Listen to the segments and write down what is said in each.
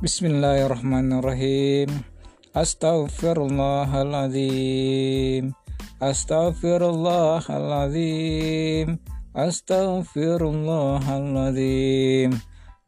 بسم الله الرحمن الرحيم أستغفر الله العظيم أستغفر الله العظيم أستغفر الله العظيم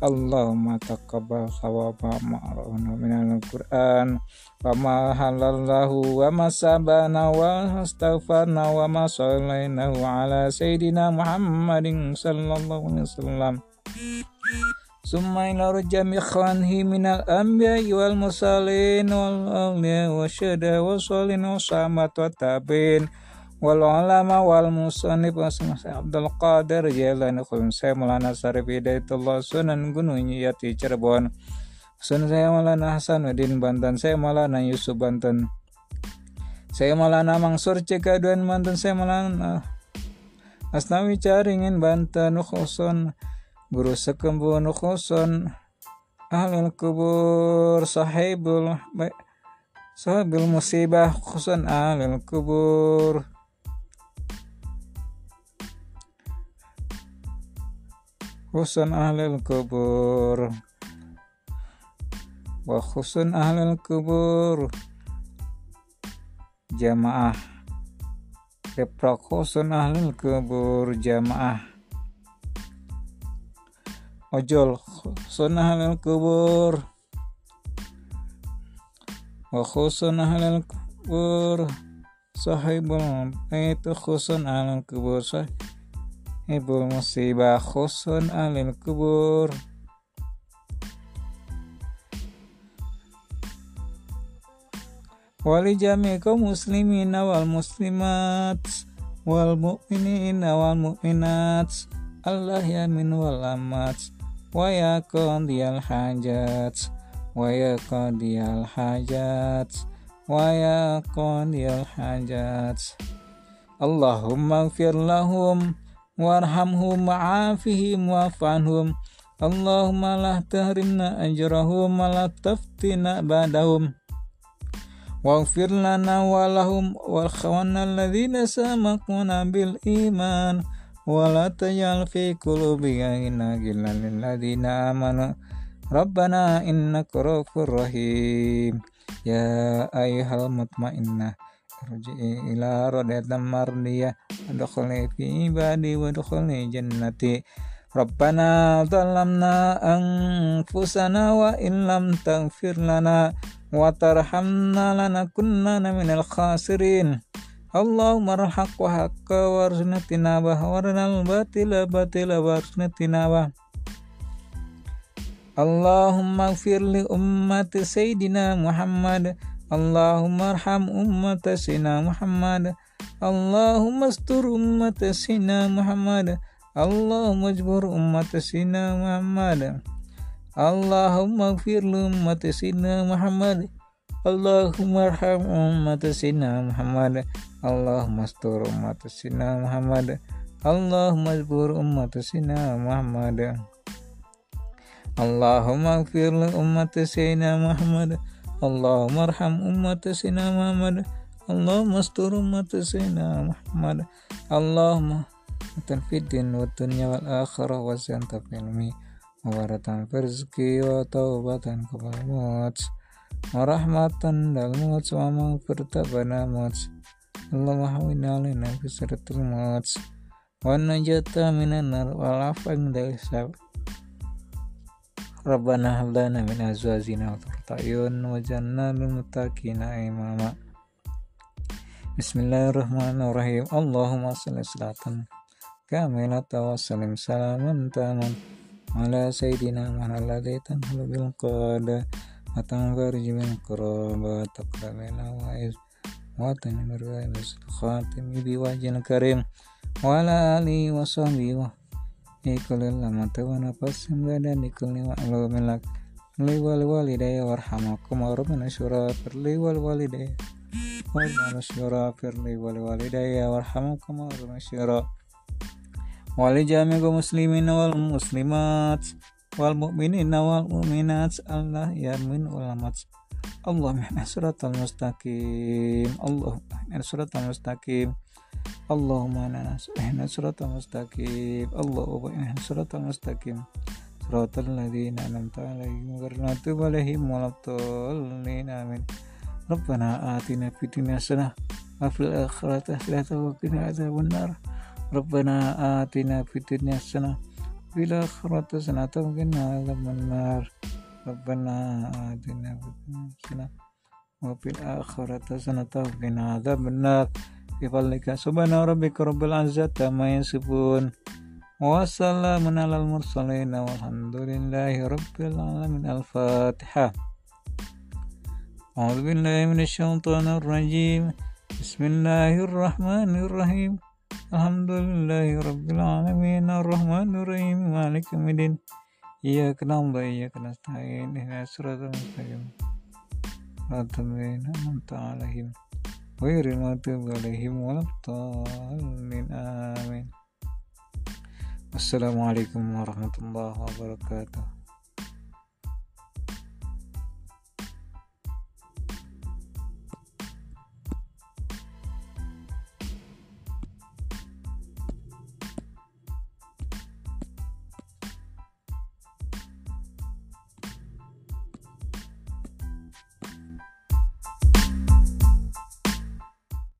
Allahumma taqabbal thawaba ma'rana minal Qur'an wa ma halallahu wa ma sabana wa astaghfarna wa ma sallainahu ala sayyidina Muhammadin sallallahu alaihi wasallam. Summa ila rajam ikhwanhi minal anbiya wal mursalin wal awliya wa syada wa salin wa samat wa tabin wal ulama wal musannif Abdul Qadir Jailani khulun saya Maulana Sarif Hidayatullah Sunan Gunung Yati Cirebon. Sun saya Maulana Hasanuddin Banten. Saya Maulana Yusuf Banten. Saya Maulana Mangsur Cikaduan Banten. Saya Maulana Asnawi Caringin Banten Khusun Guru Sekembun Khusun Ahlul Kubur Sahibul Sahibul Musibah Khusun Ahlul Kubur khusun ahlul kubur. Wa khusun ahlul kubur. Jamaah. Deprak khusun ahlul kubur jamaah. Ojol khusun ahlul kubur. Wa khusun ahlul kubur. Sahibul itu khusun ahlul kubur. Sahibul Ibul musibah khusun alil kubur. Wali jami kaum muslimin wal muslimat wal mu'minin wal mu'minat. Allah yamin wal amat wa ya qadiyal hajat wa ya qadiyal hajat wa ya qadiyal hajat. Allahumma gfir lahum warhamhum wa'afihim wa'fanhum Allahumma la tahrimna ajrahum wa la taftina ba'dahum واغفر لنا ولهم والخوانا الذين سبقونا بالإيمان ولا تجعل في قلوبنا غلا للذين آمنوا ربنا إنك رؤوف رحيم يا أيها المطمئنة Ruji'i ila radatan mardiyah Wadkhulni fi ibadi wadkhulni jannati. Rabbana zalamna anfusana wa illam taghfir lana wa khasirin. Allahumma rahaq wa haqqa batila batila warzuqna tinabah Allahumma Muhammad Allahumma arham ummat sina Muhammad. Allahumma astur ummat sina Muhammad. Allahumma ajbur ummat sina Muhammad. Allahumma gfir ummat sina Muhammad. Allahumma arham ummat sina Muhammad. Allahumma astur ummat sina Muhammad. Allahumma ajbur ummat sina Muhammad. Allahumma gfir ummat sina Muhammad. Allahumma arham ummat sina Muhammad. Allahumma astur ummat sina Muhammad. Allahumma Atan fiddin wa dunya wal akhirah wa zanta filmi wa baratan wa taubatan qabal maut wa rahmatan dal maut wa maghfirta bana maut Allahumma hawina wa najata minan nar afan dari Rabbana hab lana min azwajina wa qurrata a'yun waj'alna lil muttaqina imama. Bismillahirrahmanirrahim. Allahumma shalli salatan kamilatan wa sallim salaman taman ala sayyidina Muhammad tanhalu bil qada wa tanfarij bil qurba taqrabana wa iz wa tanmir wa khatim bi wajhil karim wa ala alihi wa sahbihi wa Ikulil lama tawa nafas badan ikulni ma'lumin lak li wal walidayya warhamkum rabbana syura li wal walidayya warhamna syura li wal walidayya warhamkum rabbana syura wali jami'u muslimin wal muslimat wal mu'minin wal mu'minat Allah ya min ulamat Allahumma ihna suratul mustaqim. Allahumma ihna suratul mustaqim. Suratul ladzina an'amta alaihim maghdubi alaihim waladdallin amin. Rabbana atina fid dunya hasanah wa fil akhirati hasanah wa qina adzaban nar. Rabbana atina fid dunya hasanah wa fil akhirati hasanah wa qina adzaban Rabbana atina fid dunya hasanah wa fil akhirati hasanah wa qina adzaban nar bifadlika subhana rabbika rabbil izzati amma yasifun wassalamun alal mursalin walhamdulillahi rabbil alamin al-fatihah أعوذ بالله من الشيطان الرجيم بسم الله الرحمن الرحيم الحمد لله رب العالمين الرحمن الرحيم مالك يوم الدين إياك نعبد وإياك نستعين اهدنا الصراط المستقيم صراط الذين أنعمت عليهم غير المغضوب عليهم ولا الضالين. آمين. السلام عليكم ورحمة الله وبركاته.